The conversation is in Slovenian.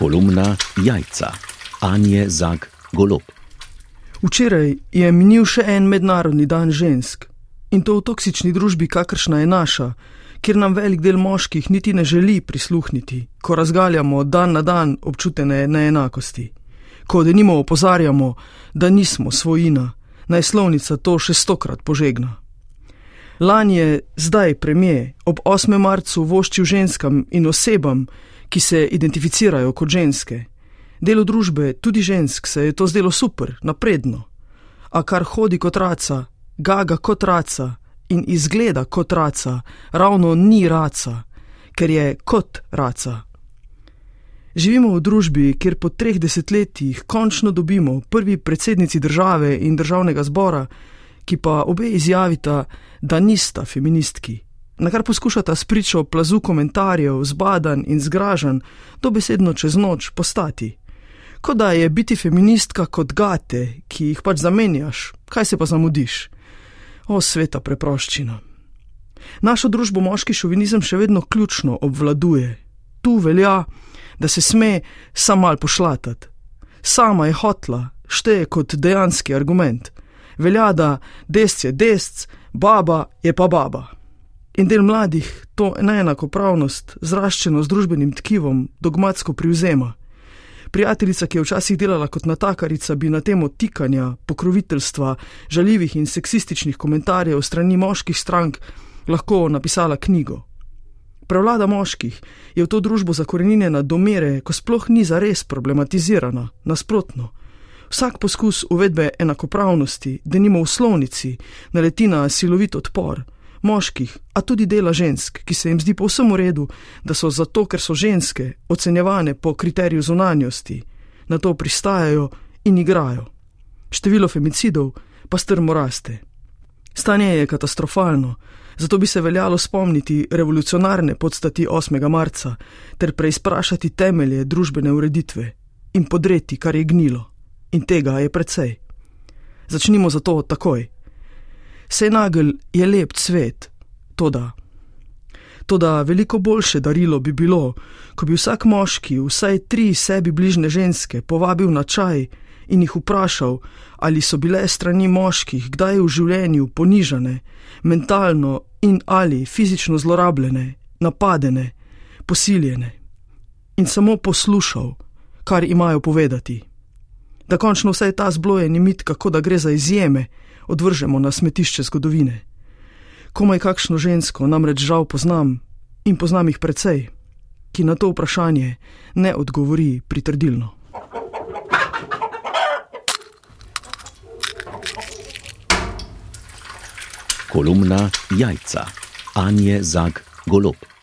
Kolumna Jajca, Anje Zag Golob. Včeraj je minil še en mednarodni dan žensk in to v toksični družbi, kakršna je naša, kjer nam velik del moških niti ne želi prisluhniti, ko razgaljamo dan na dan občutene neenakosti, ko denimo opozarjamo, da nismo svojina, naj slovnica to še stokrat požegna. Lani je zdaj premije ob 8. marcu voščil ženskam in osebam, ki se identificirajo kot ženske. Delo družbe, tudi žensk, se je to zdelo super, napredno. A kar hodi kot raca, gaga kot raca in izgleda kot raca, ravno ni raca, ker je kot raca. Živimo v družbi, kjer po treh desetletjih končno dobimo prvi predsednici države in državnega zbora, ki pa obe izjavita, da nista feministki na kar poskušata spričo plazu komentarjev, zbadan in zgražen, dobesedno čez noč postati. Kot da je biti feministka kot gate, ki jih pač zamenjaš, kaj se pa zamudiš. O sveta preproščina. Našo družbo moški šovinizem še vedno ključno obvladuje. Tu velja, da se sme sam mal pošlatati. Sama je hotla, šteje kot dejanski argument. Velja, da desc je desc, baba je pa baba. In del mladih to neenakopravnost, zraščeno z družbenim tkivom, dogmatsko privzema. Prijateljica, ki je včasih delala kot natakarica, bi na temo tikanja, pokroviteljstva, žaljivih in seksističnih komentarjev strani moških strank lahko napisala knjigo. Prevlada moških je v to družbo zakorenjena do mere, ko sploh ni zares problematizirana, nasprotno. Vsak poskus uvedbe enakopravnosti, da nimo v slovnici, naleti na silovit odpor moških, a tudi dela žensk, ki se jim zdi povsem v redu, da so zato, ker so ženske, ocenjevane po kriteriju zunanjosti, na to pristajajo in igrajo. Število femicidov pa strmo raste. Stanje je katastrofalno, zato bi se veljalo spomniti revolucionarne podstati 8. marca ter preizprašati temelje družbene ureditve in podreti, kar je gnilo. In tega je precej. Začnimo zato takoj. Senagel je lep cvet, toda. Toda veliko boljše darilo bi bilo, ko bi vsak moški vsaj tri sebi bližne ženske povabil na čaj in jih vprašal, ali so bile strani moških kdaj v življenju ponižane, mentalno in ali fizično zlorabljene, napadene, posiljene. In samo poslušal, kar imajo povedati. Da končno vsaj ta zblojeni mit, kako da gre za izjeme, odvržemo na smetišče zgodovine. Komaj kakšno žensko namreč žal poznam in poznam jih precej, ki na to vprašanje ne odgovori pritrdilno. Kolumna Jajca, Anje Zag Golob.